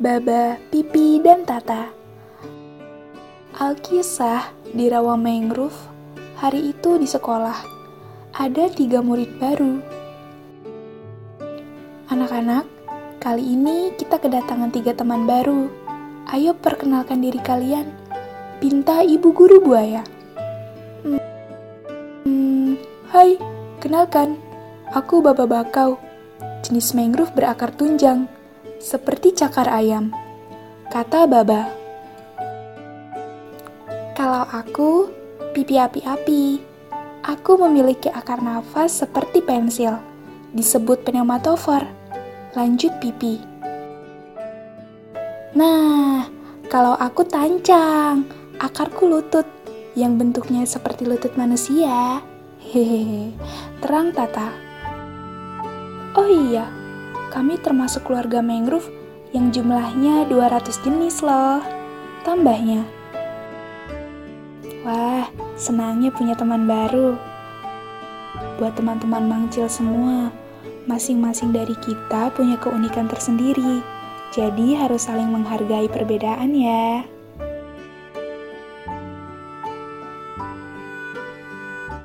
Baba, Pipi, dan Tata. Alkisah di rawa mangrove, hari itu di sekolah, ada tiga murid baru. Anak-anak, kali ini kita kedatangan tiga teman baru. Ayo perkenalkan diri kalian. Pinta Ibu Guru Buaya. Hmm, hai, kenalkan. Aku Baba Bakau. Jenis mangrove berakar tunjang seperti cakar ayam. Kata Baba. Kalau aku, pipi api-api. Aku memiliki akar nafas seperti pensil, disebut pneumatofor. Lanjut pipi. Nah, kalau aku tancang, akarku lutut, yang bentuknya seperti lutut manusia. Hehehe, terang tata. Oh iya, kami termasuk keluarga mangrove yang jumlahnya 200 jenis loh. Tambahnya. Wah, senangnya punya teman baru. Buat teman-teman mangcil semua, masing-masing dari kita punya keunikan tersendiri. Jadi harus saling menghargai perbedaan ya.